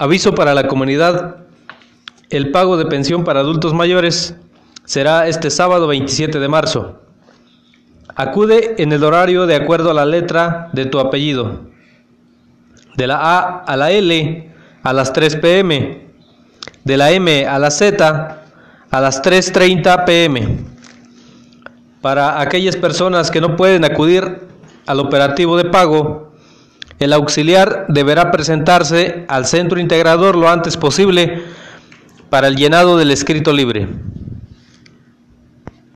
Aviso para la comunidad. El pago de pensión para adultos mayores será este sábado 27 de marzo. Acude en el horario de acuerdo a la letra de tu apellido. De la A a la L a las 3 pm. De la M a la Z a las 3.30 pm. Para aquellas personas que no pueden acudir al operativo de pago, el auxiliar deberá presentarse al centro integrador lo antes posible para el llenado del escrito libre.